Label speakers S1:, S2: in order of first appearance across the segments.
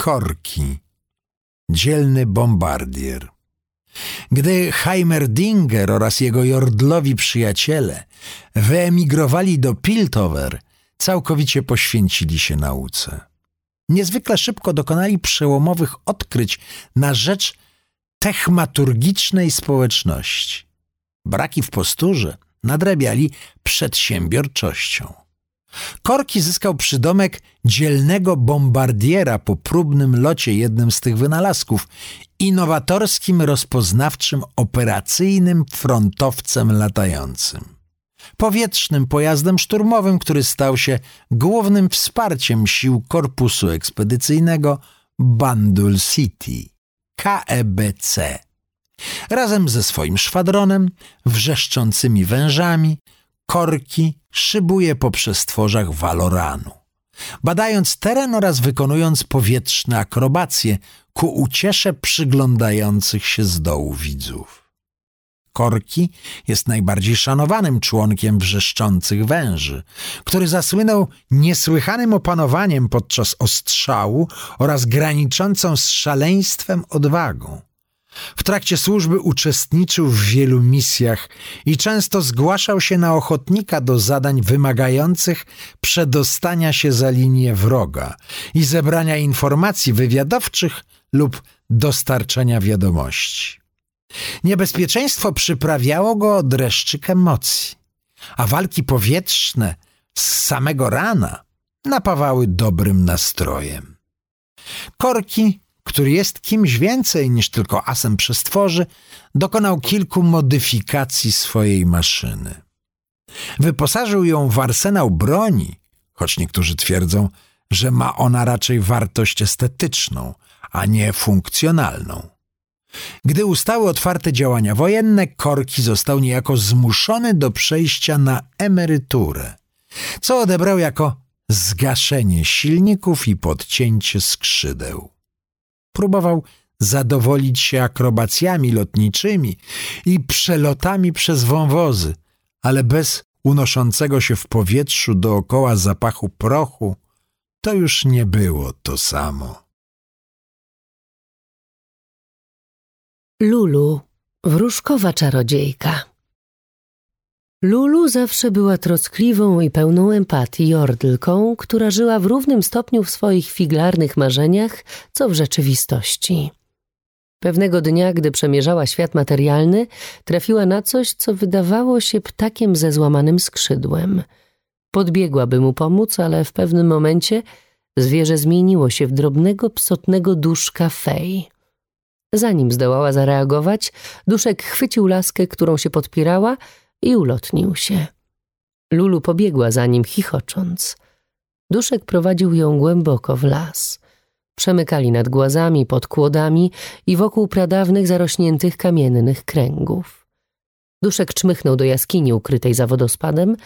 S1: Korki, dzielny bombardier. Gdy Heimerdinger oraz jego jordlowi przyjaciele wyemigrowali do Piltover, całkowicie poświęcili się nauce. Niezwykle szybko dokonali przełomowych odkryć na rzecz techmaturgicznej społeczności. Braki w posturze nadrabiali przedsiębiorczością. Korki zyskał przydomek dzielnego bombardiera po próbnym locie jednym z tych wynalazków, innowatorskim, rozpoznawczym, operacyjnym frontowcem latającym. Powietrznym pojazdem szturmowym, który stał się głównym wsparciem sił Korpusu Ekspedycyjnego Bandul City, KEBC. Razem ze swoim szwadronem, wrzeszczącymi wężami, korki szybuje po przestworzach Waloranu. Badając teren oraz wykonując powietrzne akrobacje ku uciesze przyglądających się z dołu widzów. Korki jest najbardziej szanowanym członkiem wrzeszczących węży, który zasłynął niesłychanym opanowaniem podczas ostrzału oraz graniczącą z szaleństwem odwagą. W trakcie służby uczestniczył w wielu misjach i często zgłaszał się na ochotnika do zadań wymagających przedostania się za linię wroga i zebrania informacji wywiadowczych lub dostarczenia wiadomości. Niebezpieczeństwo przyprawiało go o dreszczyk emocji, a walki powietrzne z samego rana napawały dobrym nastrojem. Korki który jest kimś więcej niż tylko asem przestworzy, dokonał kilku modyfikacji swojej maszyny. Wyposażył ją w arsenał broni, choć niektórzy twierdzą, że ma ona raczej wartość estetyczną, a nie funkcjonalną. Gdy ustały otwarte działania wojenne, Korki został niejako zmuszony do przejścia na emeryturę, co odebrał jako zgaszenie silników i podcięcie skrzydeł próbował zadowolić się akrobacjami lotniczymi i przelotami przez wąwozy, ale bez unoszącego się w powietrzu dookoła zapachu prochu, to już nie było to samo.
S2: Lulu, wróżkowa czarodziejka. Lulu zawsze była troskliwą i pełną empatii jordlką, która żyła w równym stopniu w swoich figlarnych marzeniach, co w rzeczywistości. Pewnego dnia, gdy przemierzała świat materialny, trafiła na coś, co wydawało się ptakiem ze złamanym skrzydłem. Podbiegła, by mu pomóc, ale w pewnym momencie zwierzę zmieniło się w drobnego, psotnego duszka fej. Zanim zdołała zareagować, duszek chwycił laskę, którą się podpierała – i ulotnił się. Lulu pobiegła za nim, chichocząc. Duszek prowadził ją głęboko w las. Przemykali nad głazami, pod kłodami i wokół pradawnych, zarośniętych kamiennych kręgów. Duszek czmychnął do jaskini ukrytej za wodospadem,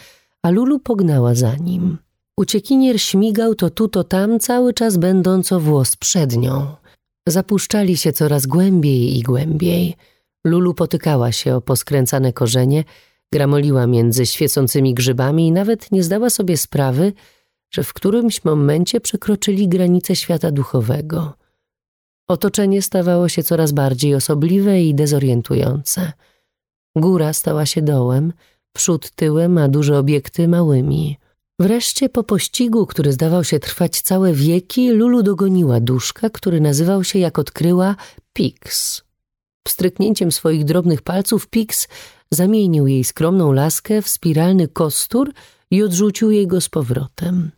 S2: a Lulu pognała za nim. Uciekinier śmigał to tu, to tam, cały czas będąc o włos przed nią. Zapuszczali się coraz głębiej i głębiej. Lulu potykała się o poskręcane korzenie, Gramoliła między świecącymi grzybami i nawet nie zdała sobie sprawy, że w którymś momencie przekroczyli granice świata duchowego. Otoczenie stawało się coraz bardziej osobliwe i dezorientujące. Góra stała się dołem, przód tyłem, a duże obiekty małymi. Wreszcie po pościgu, który zdawał się trwać całe wieki, Lulu dogoniła duszka, który nazywał się, jak odkryła, Pix. Pstryknięciem swoich drobnych palców Pix zamienił jej skromną laskę w spiralny kostur i odrzucił jej go z powrotem.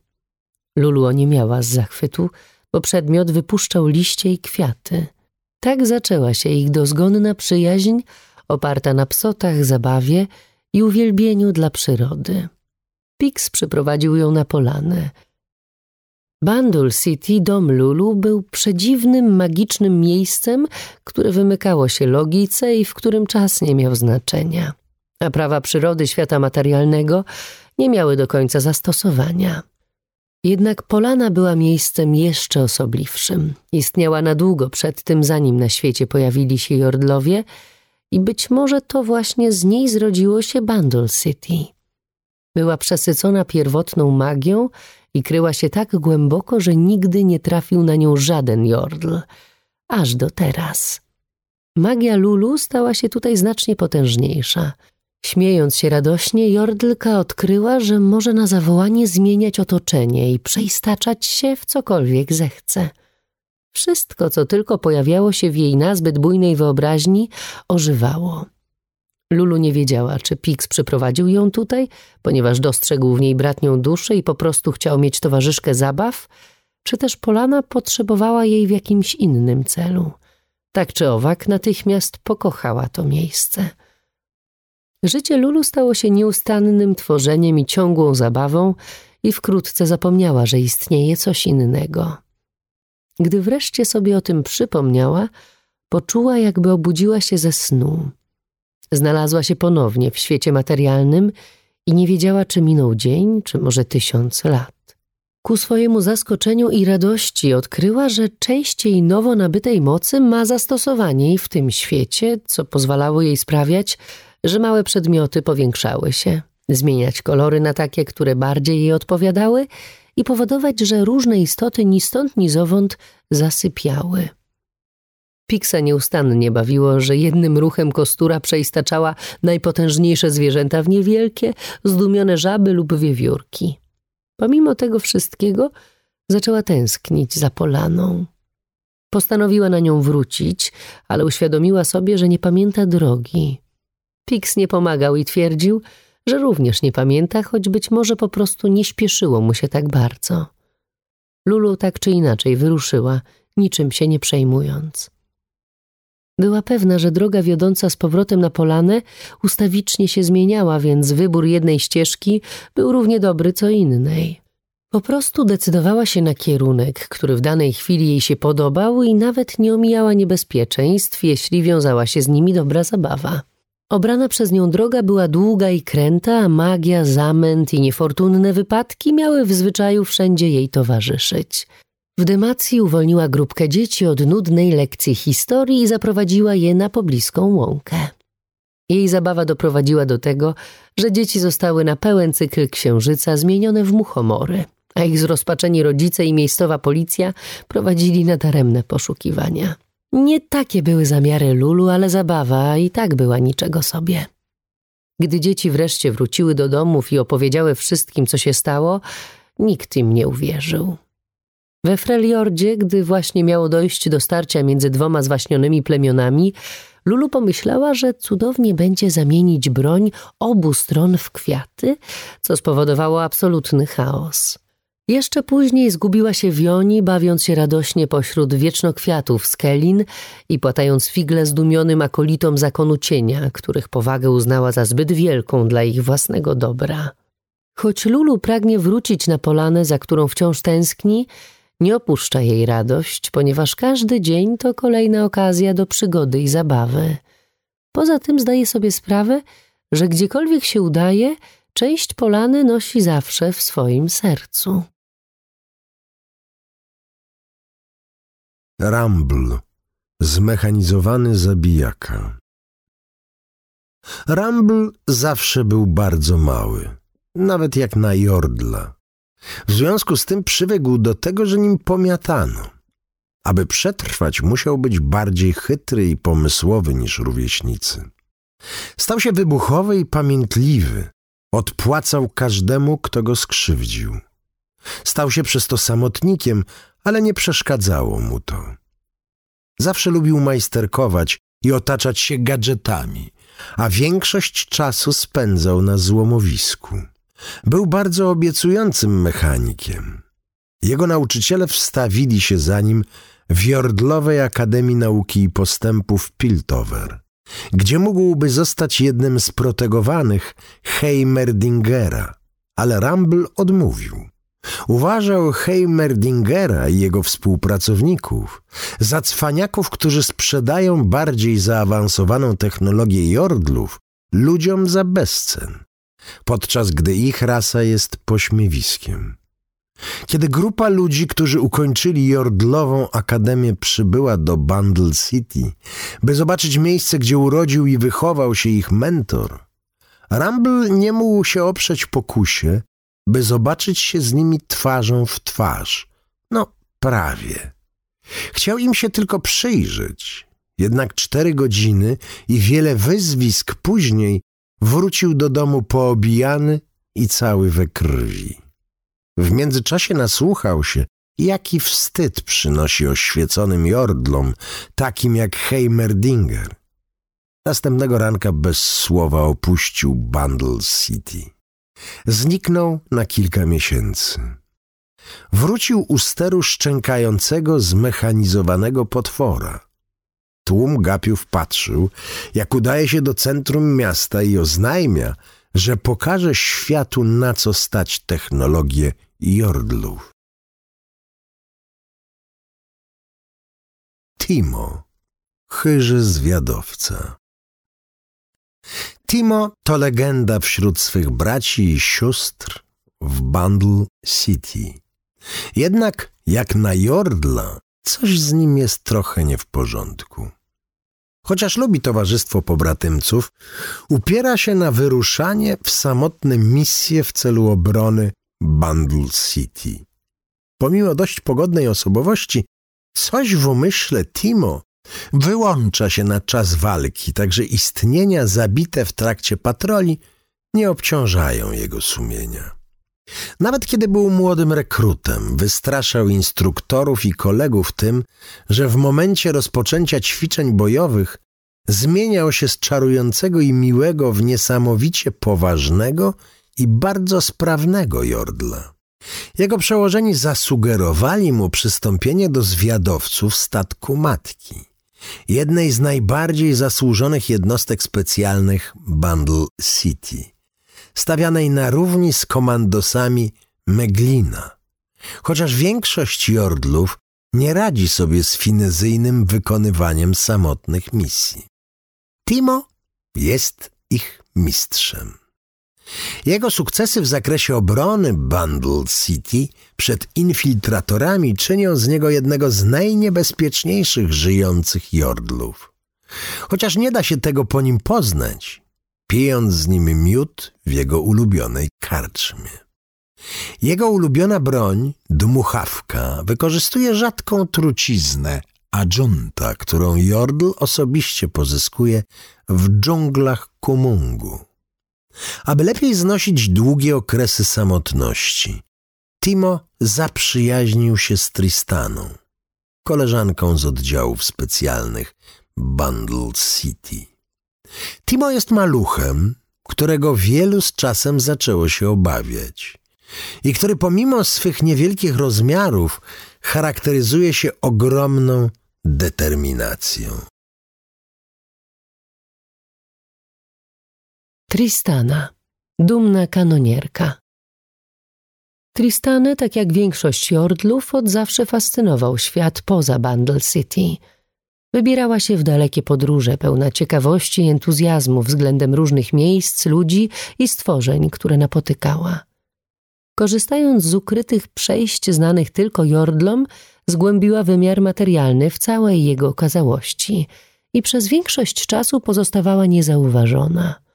S2: Lulu oniemiała z zachwytu, bo przedmiot wypuszczał liście i kwiaty. Tak zaczęła się ich dozgonna przyjaźń, oparta na psotach, zabawie i uwielbieniu dla przyrody. Pix przyprowadził ją na polanę – Bandul City, dom Lulu, był przedziwnym, magicznym miejscem, które wymykało się logice i w którym czas nie miał znaczenia. A prawa przyrody świata materialnego nie miały do końca zastosowania. Jednak Polana była miejscem jeszcze osobliwszym. Istniała na długo przed tym, zanim na świecie pojawili się Jordlowie i być może to właśnie z niej zrodziło się Bandul City. Była przesycona pierwotną magią i kryła się tak głęboko, że nigdy nie trafił na nią żaden jordl. Aż do teraz. Magia Lulu stała się tutaj znacznie potężniejsza. Śmiejąc się radośnie, Jordlka odkryła, że może na zawołanie zmieniać otoczenie i przeistaczać się w cokolwiek zechce. Wszystko, co tylko pojawiało się w jej nazbyt bujnej wyobraźni, ożywało. Lulu nie wiedziała, czy Pix przyprowadził ją tutaj, ponieważ dostrzegł w niej bratnią duszę i po prostu chciał mieć towarzyszkę zabaw, czy też Polana potrzebowała jej w jakimś innym celu. Tak czy owak, natychmiast pokochała to miejsce. Życie Lulu stało się nieustannym tworzeniem i ciągłą zabawą i wkrótce zapomniała, że istnieje coś innego. Gdy wreszcie sobie o tym przypomniała, poczuła, jakby obudziła się ze snu. Znalazła się ponownie w świecie materialnym i nie wiedziała, czy minął dzień, czy może tysiąc lat. Ku swojemu zaskoczeniu i radości odkryła, że częściej nowo nabytej mocy ma zastosowanie w tym świecie, co pozwalało jej sprawiać, że małe przedmioty powiększały się, zmieniać kolory na takie, które bardziej jej odpowiadały i powodować, że różne istoty ni stąd ni zowąd zasypiały. Piksa nieustannie bawiło, że jednym ruchem kostura przeistaczała najpotężniejsze zwierzęta w niewielkie, zdumione żaby lub wiewiórki. Pomimo tego wszystkiego zaczęła tęsknić za Polaną. Postanowiła na nią wrócić, ale uświadomiła sobie, że nie pamięta drogi. Pix nie pomagał i twierdził, że również nie pamięta, choć być może po prostu nie śpieszyło mu się tak bardzo. Lulu tak czy inaczej wyruszyła, niczym się nie przejmując. Była pewna, że droga wiodąca z powrotem na polanę ustawicznie się zmieniała, więc wybór jednej ścieżki był równie dobry co innej. Po prostu decydowała się na kierunek, który w danej chwili jej się podobał i nawet nie omijała niebezpieczeństw, jeśli wiązała się z nimi dobra zabawa. Obrana przez nią droga była długa i kręta, a magia, zamęt i niefortunne wypadki miały w zwyczaju wszędzie jej towarzyszyć. W Demacji uwolniła grupkę dzieci od nudnej lekcji historii i zaprowadziła je na pobliską łąkę. Jej zabawa doprowadziła do tego, że dzieci zostały na pełen cykl księżyca zmienione w muchomory, a ich zrozpaczeni rodzice i miejscowa policja prowadzili nadaremne poszukiwania. Nie takie były zamiary Lulu, ale zabawa i tak była niczego sobie. Gdy dzieci wreszcie wróciły do domów i opowiedziały wszystkim, co się stało, nikt im nie uwierzył. We Freljordzie, gdy właśnie miało dojść do starcia między dwoma zwaśnionymi plemionami, Lulu pomyślała, że cudownie będzie zamienić broń obu stron w kwiaty, co spowodowało absolutny chaos. Jeszcze później zgubiła się w Joni, bawiąc się radośnie pośród wiecznokwiatów z Kelin i płatając figle zdumionym akolitom zakonu cienia, których powagę uznała za zbyt wielką dla ich własnego dobra. Choć Lulu pragnie wrócić na polanę, za którą wciąż tęskni, nie opuszcza jej radość, ponieważ każdy dzień to kolejna okazja do przygody i zabawy. Poza tym zdaje sobie sprawę, że gdziekolwiek się udaje, część polany nosi zawsze w swoim sercu.
S1: Rumble, zmechanizowany zabijaka. Rumble zawsze był bardzo mały, nawet jak na Jordla. W związku z tym przywykł do tego, że nim pomiatano. Aby przetrwać, musiał być bardziej chytry i pomysłowy niż rówieśnicy. Stał się wybuchowy i pamiętliwy. Odpłacał każdemu, kto go skrzywdził. Stał się przez to samotnikiem, ale nie przeszkadzało mu to. Zawsze lubił majsterkować i otaczać się gadżetami, a większość czasu spędzał na złomowisku. Był bardzo obiecującym mechanikiem. Jego nauczyciele wstawili się za nim w Jordlowej Akademii Nauki i Postępu w Piltover, gdzie mógłby zostać jednym z protegowanych Heimerdingera, ale Rumble odmówił. Uważał Heimerdingera i jego współpracowników za cwaniaków, którzy sprzedają bardziej zaawansowaną technologię Jordlów ludziom za bezcen podczas gdy ich rasa jest pośmiewiskiem. Kiedy grupa ludzi, którzy ukończyli Jordlową Akademię, przybyła do Bundle City, by zobaczyć miejsce, gdzie urodził i wychował się ich mentor, Rumble nie mógł się oprzeć pokusie, by zobaczyć się z nimi twarzą w twarz. No, prawie. Chciał im się tylko przyjrzeć. Jednak cztery godziny i wiele wyzwisk później wrócił do domu poobijany i cały we krwi. W międzyczasie nasłuchał się, jaki wstyd przynosi oświeconym jordlom, takim jak Heimerdinger. Następnego ranka bez słowa opuścił Bundle City. Zniknął na kilka miesięcy. Wrócił u steru szczękającego, zmechanizowanego potwora. Tłum gapiów patrzył, jak udaje się do centrum miasta i oznajmia, że pokaże światu, na co stać technologię jordlów. Timo, chyży zwiadowca. Timo to legenda wśród swych braci i sióstr w Bundle City. Jednak jak na Jordla, coś z nim jest trochę nie w porządku. Chociaż lubi towarzystwo pobratymców, upiera się na wyruszanie w samotne misje w celu obrony Bundle City. Pomimo dość pogodnej osobowości, coś w umyśle Timo wyłącza się na czas walki, także istnienia zabite w trakcie patroli nie obciążają jego sumienia. Nawet kiedy był młodym rekrutem, wystraszał instruktorów i kolegów tym, że w momencie rozpoczęcia ćwiczeń bojowych zmieniał się z czarującego i miłego w niesamowicie poważnego i bardzo sprawnego Jordla. Jego przełożeni zasugerowali mu przystąpienie do zwiadowców statku matki, jednej z najbardziej zasłużonych jednostek specjalnych Bundle City, stawianej na równi z komandosami Meglina. Chociaż większość Jordlów nie radzi sobie z finezyjnym wykonywaniem samotnych misji. Timo jest ich mistrzem. Jego sukcesy w zakresie obrony Bundle City przed infiltratorami czynią z niego jednego z najniebezpieczniejszych żyjących jordlów. Chociaż nie da się tego po nim poznać, pijąc z nim miód w jego ulubionej karczmie. Jego ulubiona broń, dmuchawka, wykorzystuje rzadką truciznę, adjunta, którą Jordl osobiście pozyskuje w dżunglach Kumungu. Aby lepiej znosić długie okresy samotności, Timo zaprzyjaźnił się z Tristaną, koleżanką z oddziałów specjalnych Bundle City. Timo jest maluchem, którego wielu z czasem zaczęło się obawiać i który pomimo swych niewielkich rozmiarów charakteryzuje się ogromną determinacją.
S2: Tristana, dumna kanonierka. Tristany, tak jak większość Jordlów, od zawsze fascynował świat poza Bundle City. Wybierała się w dalekie podróże, pełna ciekawości i entuzjazmu względem różnych miejsc, ludzi i stworzeń, które napotykała. Korzystając z ukrytych przejść znanych tylko Jordlom, zgłębiła wymiar materialny w całej jego okazałości i przez większość czasu pozostawała niezauważona –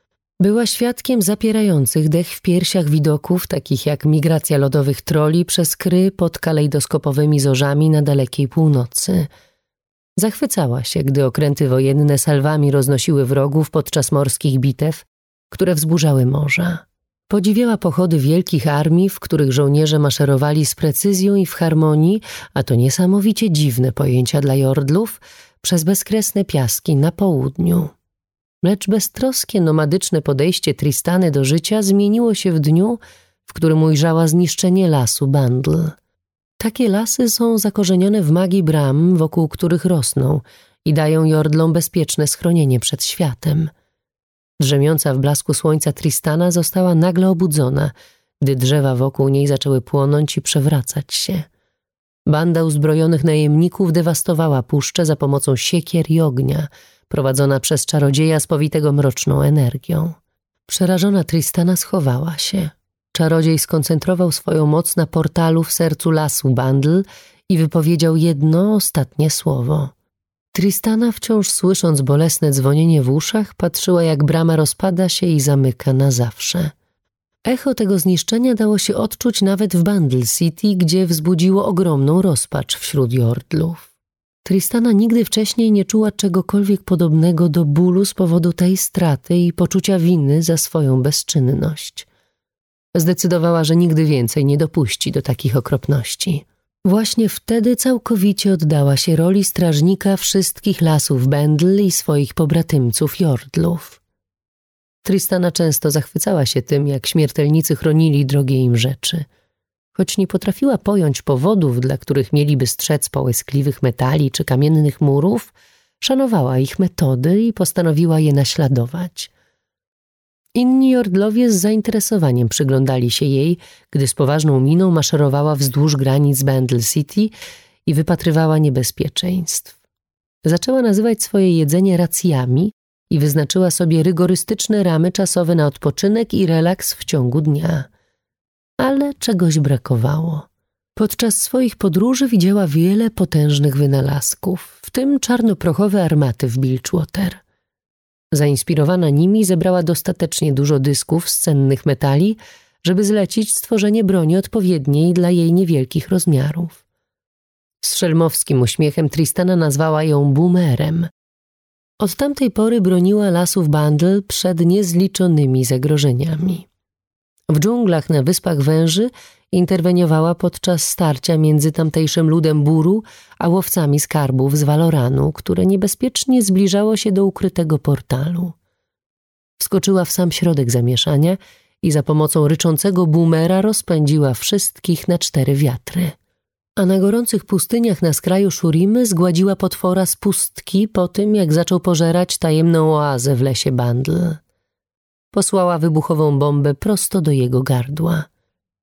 S2: była świadkiem zapierających dech w piersiach widoków, takich jak migracja lodowych troli przez kry pod kalejdoskopowymi zorzami na dalekiej północy. Zachwycała się, gdy okręty wojenne salwami roznosiły wrogów podczas morskich bitew, które wzburzały morza. Podziwiała pochody wielkich armii, w których żołnierze maszerowali z precyzją i w harmonii, a to niesamowicie dziwne pojęcia dla jordlów, przez bezkresne piaski na południu. Lecz beztroskie, nomadyczne podejście Tristany do życia zmieniło się w dniu, w którym ujrzała zniszczenie lasu Bandl. Takie lasy są zakorzenione w magii bram, wokół których rosną i dają jordlom bezpieczne schronienie przed światem. Drzemiąca w blasku słońca Tristana została nagle obudzona, gdy drzewa wokół niej zaczęły płonąć i przewracać się. Banda uzbrojonych najemników dewastowała puszczę za pomocą siekier i ognia – prowadzona przez czarodzieja spowitego mroczną energią. Przerażona Tristana schowała się. Czarodziej skoncentrował swoją moc na portalu w sercu lasu Bandl i wypowiedział jedno ostatnie słowo. Tristana, wciąż słysząc bolesne dzwonienie w uszach, patrzyła jak brama rozpada się i zamyka na zawsze. Echo tego zniszczenia dało się odczuć nawet w Bundle City, gdzie wzbudziło ogromną rozpacz wśród jordlów. Tristana nigdy wcześniej nie czuła czegokolwiek podobnego do bólu z powodu tej straty i poczucia winy za swoją bezczynność. Zdecydowała, że nigdy więcej nie dopuści do takich okropności. Właśnie wtedy całkowicie oddała się roli strażnika wszystkich lasów Bendl i swoich pobratymców Jordlów. Tristana często zachwycała się tym, jak śmiertelnicy chronili drogie im rzeczy. Choć nie potrafiła pojąć powodów, dla których mieliby strzec połyskliwych metali czy kamiennych murów, szanowała ich metody i postanowiła je naśladować. Inni Jordlowie z zainteresowaniem przyglądali się jej, gdy z poważną miną maszerowała wzdłuż granic Bandle City i wypatrywała niebezpieczeństw. Zaczęła nazywać swoje jedzenie racjami i wyznaczyła sobie rygorystyczne ramy czasowe na odpoczynek i relaks w ciągu dnia. Ale czegoś brakowało. Podczas swoich podróży widziała wiele potężnych wynalazków, w tym czarnoprochowe armaty w Bilgewater. Zainspirowana nimi zebrała dostatecznie dużo dysków z cennych metali, żeby zlecić stworzenie broni odpowiedniej dla jej niewielkich rozmiarów. Z szelmowskim uśmiechem Tristana nazwała ją boomerem. Od tamtej pory broniła lasów Bandl przed niezliczonymi zagrożeniami. W dżunglach na Wyspach Węży interweniowała podczas starcia między tamtejszym ludem buru a łowcami skarbów z Waloranu, które niebezpiecznie zbliżało się do ukrytego portalu. Wskoczyła w sam środek zamieszania i za pomocą ryczącego boomera rozpędziła wszystkich na cztery wiatry. A na gorących pustyniach na skraju Szurimy zgładziła potwora z pustki po tym, jak zaczął pożerać tajemną oazę w lesie Bandl. Posłała wybuchową bombę prosto do jego gardła.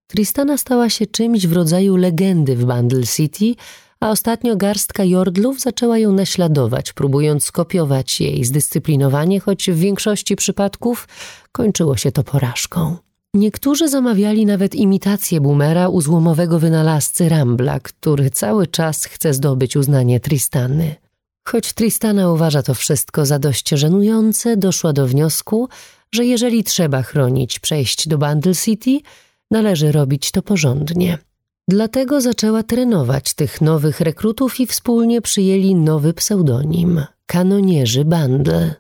S2: Tristana stała się czymś w rodzaju legendy w Bundle City, a ostatnio garstka jordlów zaczęła ją naśladować, próbując skopiować jej zdyscyplinowanie, choć w większości przypadków kończyło się to porażką. Niektórzy zamawiali nawet imitację boomera u złomowego wynalazcy Rambla, który cały czas chce zdobyć uznanie Tristany. Choć Tristana uważa to wszystko za dość żenujące, doszła do wniosku, że jeżeli trzeba chronić przejść do Bundle City – należy robić to porządnie. Dlatego zaczęła trenować tych nowych rekrutów i wspólnie przyjęli nowy pseudonim kanonierzy Bandle.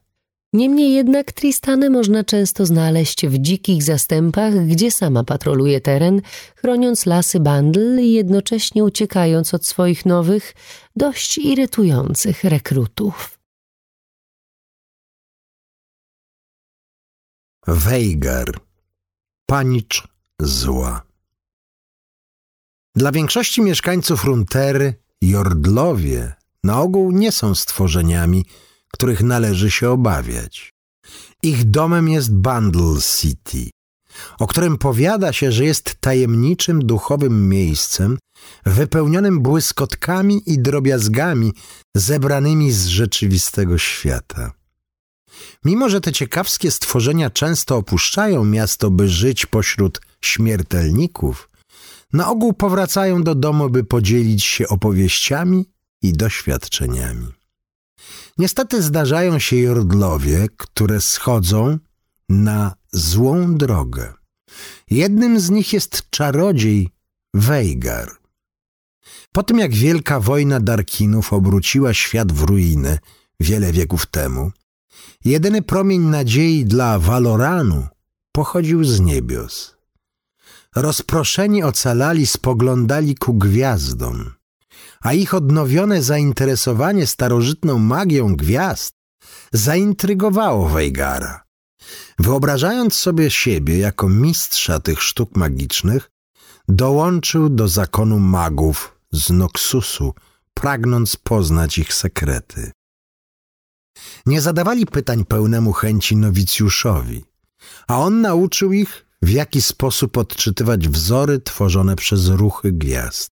S2: Niemniej jednak Tristany można często znaleźć w dzikich zastępach, gdzie sama patroluje teren, chroniąc lasy Bandl i jednocześnie uciekając od swoich nowych, dość irytujących rekrutów.
S1: Weigar Panicz zła. Dla większości mieszkańców Runtery Jordlowie na ogół nie są stworzeniami, których należy się obawiać. Ich domem jest Bundle City, o którym powiada się, że jest tajemniczym duchowym miejscem wypełnionym błyskotkami i drobiazgami zebranymi z rzeczywistego świata. Mimo, że te ciekawskie stworzenia często opuszczają miasto, by żyć pośród śmiertelników, na ogół powracają do domu, by podzielić się opowieściami i doświadczeniami. Niestety zdarzają się jordlowie, które schodzą na złą drogę. Jednym z nich jest czarodziej Weigar. Po tym jak wielka wojna Darkinów obróciła świat w ruinę wiele wieków temu, jedyny promień nadziei dla Valoranu pochodził z niebios. Rozproszeni ocalali spoglądali ku gwiazdom, a ich odnowione zainteresowanie starożytną magią gwiazd zaintrygowało Weigara. Wyobrażając sobie siebie jako mistrza tych sztuk magicznych, dołączył do zakonu magów z Noxusu, pragnąc poznać ich sekrety. Nie zadawali pytań pełnemu chęci nowicjuszowi, a on nauczył ich, w jaki sposób odczytywać wzory tworzone przez ruchy gwiazd.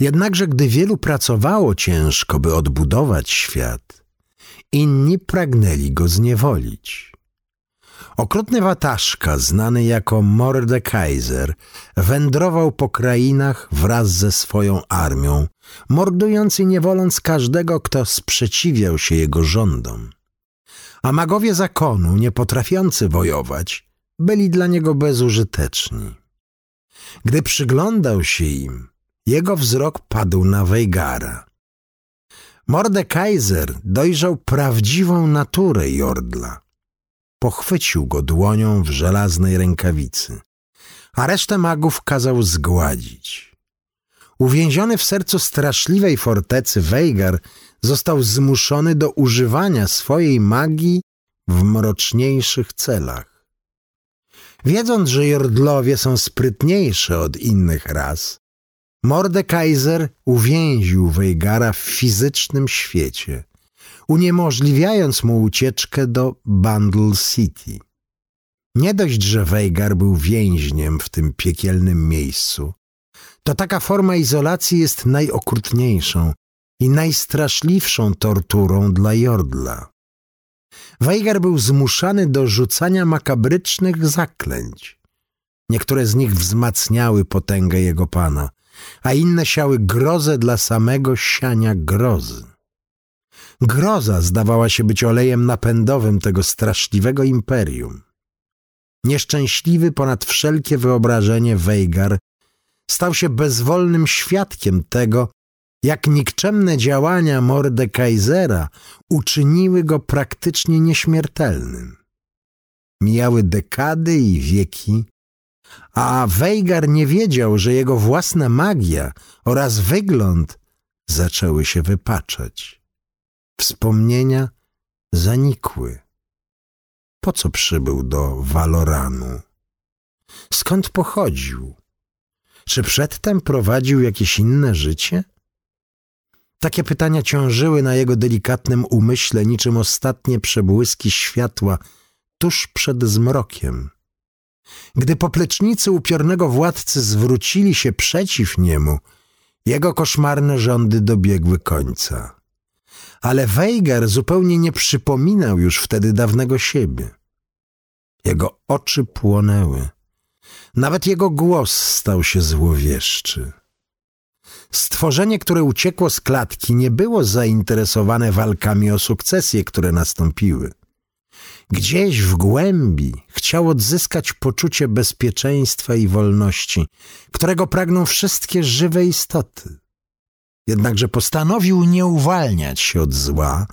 S1: Jednakże gdy wielu pracowało ciężko, by odbudować świat, inni pragnęli go zniewolić. Okrutny wataszka, znany jako Mordekaiser, wędrował po krainach wraz ze swoją armią, mordując i niewoląc każdego, kto sprzeciwiał się jego rządom. A magowie zakonu, nie potrafiący wojować, byli dla niego bezużyteczni. Gdy przyglądał się im, jego wzrok padł na Weigara. Mordekaiser dojrzał prawdziwą naturę Jordla. Pochwycił go dłonią w żelaznej rękawicy, a resztę magów kazał zgładzić. Uwięziony w sercu straszliwej fortecy Weigar został zmuszony do używania swojej magii w mroczniejszych celach. Wiedząc, że Jordlowie są sprytniejsze od innych ras, Mordekaiser uwięził Weigara w fizycznym świecie, uniemożliwiając mu ucieczkę do Bundle City. Nie dość, że Weigar był więźniem w tym piekielnym miejscu, to taka forma izolacji jest najokrutniejszą i najstraszliwszą torturą dla Jordla. Weigar był zmuszany do rzucania makabrycznych zaklęć. Niektóre z nich wzmacniały potęgę jego pana, a inne siały grozę dla samego siania grozy. Groza zdawała się być olejem napędowym tego straszliwego imperium. Nieszczęśliwy ponad wszelkie wyobrażenie Weigar stał się bezwolnym świadkiem tego, jak nikczemne działania Mordekaisera uczyniły go praktycznie nieśmiertelnym. Mijały dekady i wieki, a Weigar nie wiedział, że jego własna magia oraz wygląd zaczęły się wypaczać. Wspomnienia zanikły. Po co przybył do Valoranu? Skąd pochodził? Czy przedtem prowadził jakieś inne życie? Takie pytania ciążyły na jego delikatnym umyśle niczym ostatnie przebłyski światła tuż przed zmrokiem. Gdy poplecznicy upiornego władcy zwrócili się przeciw niemu, jego koszmarne rządy dobiegły końca. Ale Weigar zupełnie nie przypominał już wtedy dawnego siebie. Jego oczy płonęły. Nawet jego głos stał się złowieszczy. Stworzenie, które uciekło z klatki, nie było zainteresowane walkami o sukcesje, które nastąpiły. Gdzieś w głębi chciał odzyskać poczucie bezpieczeństwa i wolności, którego pragną wszystkie żywe istoty. Jednakże postanowił nie uwalniać się od zła,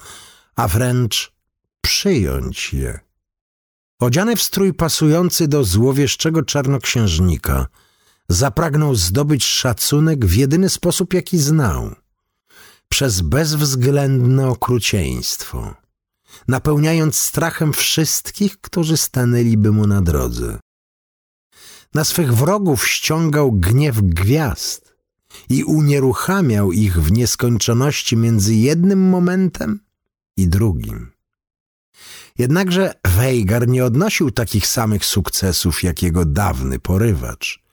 S1: a wręcz przyjąć je. Odziany w strój pasujący do złowieszczego czarnoksiężnika, zapragnął zdobyć szacunek w jedyny sposób, jaki znał przez bezwzględne okrucieństwo napełniając strachem wszystkich, którzy stanęliby mu na drodze. Na swych wrogów ściągał gniew gwiazd i unieruchamiał ich w nieskończoności między jednym momentem i drugim. Jednakże Weigar nie odnosił takich samych sukcesów jak jego dawny porywacz.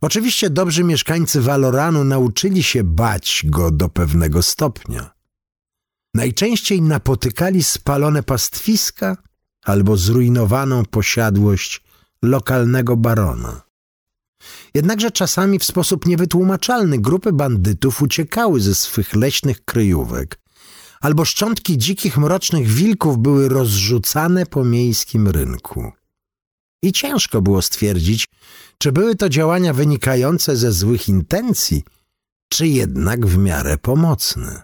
S1: Oczywiście dobrzy mieszkańcy Valoranu nauczyli się bać go do pewnego stopnia. Najczęściej napotykali spalone pastwiska albo zrujnowaną posiadłość lokalnego barona. Jednakże czasami w sposób niewytłumaczalny grupy bandytów uciekały ze swych leśnych kryjówek, albo szczątki dzikich, mrocznych wilków były rozrzucane po miejskim rynku. I ciężko było stwierdzić, czy były to działania wynikające ze złych intencji, czy jednak w miarę pomocne.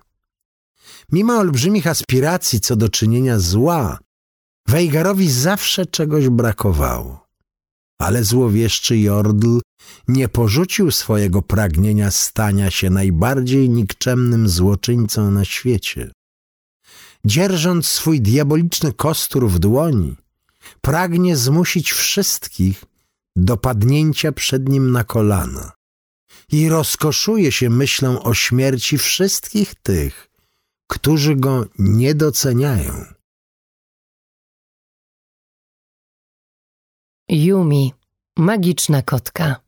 S1: Mimo olbrzymich aspiracji co do czynienia zła, Weigarowi zawsze czegoś brakowało. Ale złowieszczy Jordl nie porzucił swojego pragnienia stania się najbardziej nikczemnym złoczyńcą na świecie. Dzierżąc swój diaboliczny kostur w dłoni, pragnie zmusić wszystkich do padnięcia przed nim na kolana i rozkoszuje się myślą o śmierci wszystkich tych, którzy go nie doceniają.
S2: Yumi, magiczna kotka.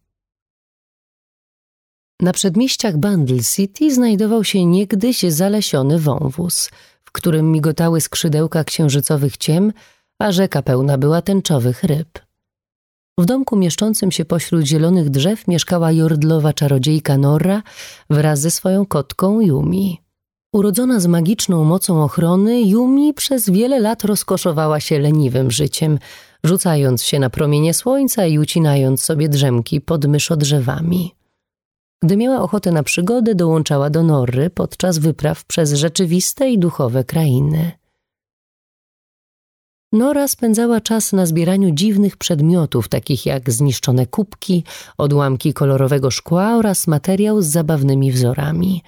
S2: Na przedmieściach Bundle City znajdował się niegdyś zalesiony wąwóz, w którym migotały skrzydełka księżycowych ciem, a rzeka pełna była tęczowych ryb. W domku mieszczącym się pośród zielonych drzew mieszkała jordlowa czarodziejka Norra wraz ze swoją kotką Yumi. Urodzona z magiczną mocą ochrony, Yumi przez wiele lat rozkoszowała się leniwym życiem, rzucając się na promienie słońca i ucinając sobie drzemki pod myszodrzewami. Gdy miała ochotę na przygodę, dołączała do Norry podczas wypraw przez rzeczywiste i duchowe krainy. Nora spędzała czas na zbieraniu dziwnych przedmiotów, takich jak zniszczone kubki, odłamki kolorowego szkła oraz materiał z zabawnymi wzorami.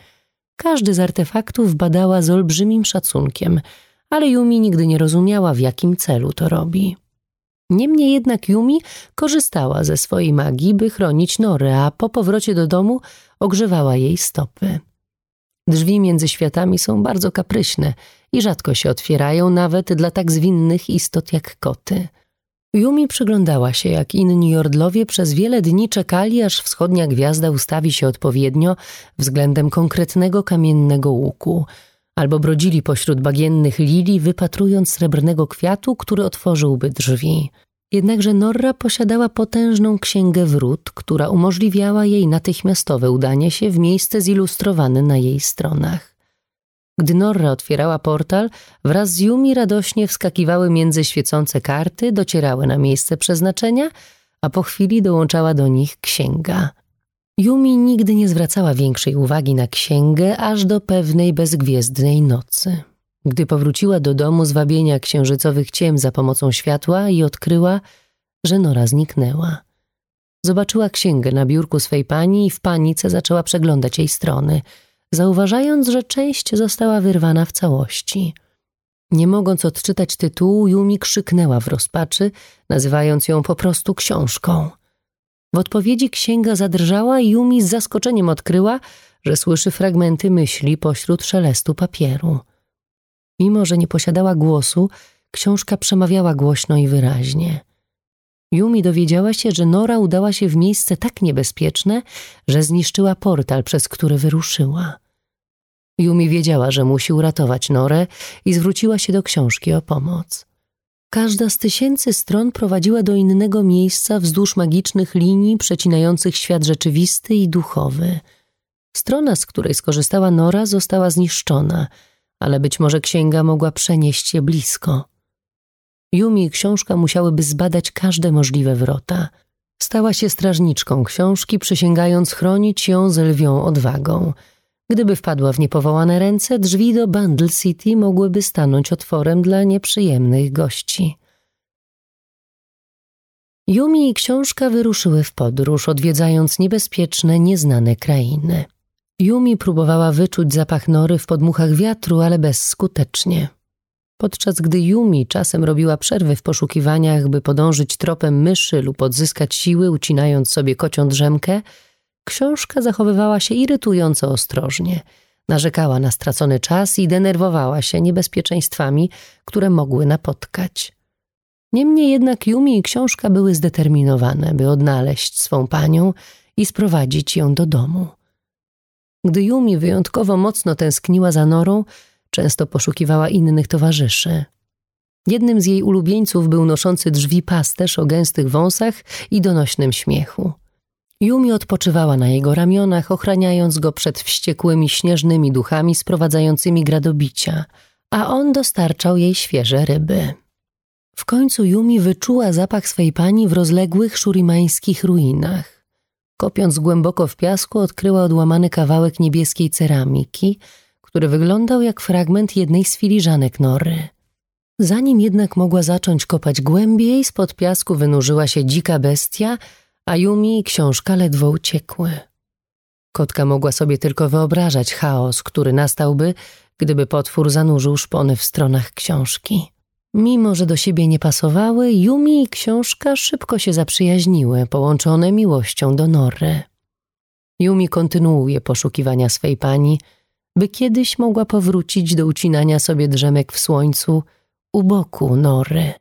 S2: Każdy z artefaktów badała z olbrzymim szacunkiem, ale Yumi nigdy nie rozumiała, w jakim celu to robi. Niemniej jednak Yumi korzystała ze swojej magii, by chronić Norę, a po powrocie do domu ogrzewała jej stopy. Drzwi między światami są bardzo kapryśne i rzadko się otwierają nawet dla tak zwinnych istot jak koty. Yumi przyglądała się, jak inni jordlowie przez wiele dni czekali, aż wschodnia gwiazda ustawi się odpowiednio względem konkretnego kamiennego łuku, albo brodzili pośród bagiennych lilii, wypatrując srebrnego kwiatu, który otworzyłby drzwi. Jednakże Norra posiadała potężną księgę wrót, która umożliwiała jej natychmiastowe udanie się w miejsce zilustrowane na jej stronach. Gdy Norra otwierała portal, wraz z Yumi radośnie wskakiwały między świecące karty, docierały na miejsce przeznaczenia, a po chwili dołączała do nich księga. Yumi nigdy nie zwracała większej uwagi na księgę, aż do pewnej bezgwiezdnej nocy gdy powróciła do domu z wabienia księżycowych ciem za pomocą światła i odkryła, że Nora zniknęła. Zobaczyła księgę na biurku swej pani i w panice zaczęła przeglądać jej strony, zauważając, że część została wyrwana w całości. Nie mogąc odczytać tytułu, Yumi krzyknęła w rozpaczy, nazywając ją po prostu książką. W odpowiedzi księga zadrżała i Yumi z zaskoczeniem odkryła, że słyszy fragmenty myśli pośród szelestu papieru. Mimo, że nie posiadała głosu, książka przemawiała głośno i wyraźnie. Yumi dowiedziała się, że Nora udała się w miejsce tak niebezpieczne, że zniszczyła portal, przez który wyruszyła. Yumi wiedziała, że musi uratować Norę i zwróciła się do książki o pomoc. Każda z tysięcy stron prowadziła do innego miejsca wzdłuż magicznych linii przecinających świat rzeczywisty i duchowy. Strona, z której skorzystała Nora, została zniszczona – ale być może księga mogła przenieść je blisko. Yumi i książka musiałyby zbadać każde możliwe wrota. Stała się strażniczką książki, przysięgając chronić ją z lwią odwagą. Gdyby wpadła w niepowołane ręce, drzwi do Bundle City mogłyby stanąć otworem dla nieprzyjemnych gości. Yumi i książka wyruszyły w podróż, odwiedzając niebezpieczne, nieznane krainy. Yumi próbowała wyczuć zapach nory w podmuchach wiatru, ale bezskutecznie. Podczas gdy Yumi czasem robiła przerwy w poszukiwaniach, by podążyć tropem myszy lub odzyskać siły, ucinając sobie kocią drzemkę, książka zachowywała się irytująco ostrożnie. Narzekała na stracony czas i denerwowała się niebezpieczeństwami, które mogły napotkać. Niemniej jednak Yumi i książka były zdeterminowane, by odnaleźć swą panią i sprowadzić ją do domu. Gdy Yumi wyjątkowo mocno tęskniła za Norą, często poszukiwała innych towarzyszy. Jednym z jej ulubieńców był noszący drzwi pasterz o gęstych wąsach i donośnym śmiechu. Yumi odpoczywała na jego ramionach, ochraniając go przed wściekłymi śnieżnymi duchami sprowadzającymi gradobicia, a on dostarczał jej świeże ryby. W końcu Yumi wyczuła zapach swej pani w rozległych szurimańskich ruinach. Kopiąc głęboko w piasku, odkryła odłamany kawałek niebieskiej ceramiki, który wyglądał jak fragment jednej z filiżanek nory. Zanim jednak mogła zacząć kopać głębiej, spod piasku wynurzyła się dzika bestia, a Yumi i książka ledwo uciekły. Kotka mogła sobie tylko wyobrażać chaos, który nastałby, gdyby potwór zanurzył szpony w stronach książki. Mimo, że do siebie nie pasowały, Yumi i książka szybko się zaprzyjaźniły, połączone miłością do Norry. Yumi kontynuuje poszukiwania swej pani, by kiedyś mogła powrócić do ucinania sobie drzemek w słońcu u boku Norry.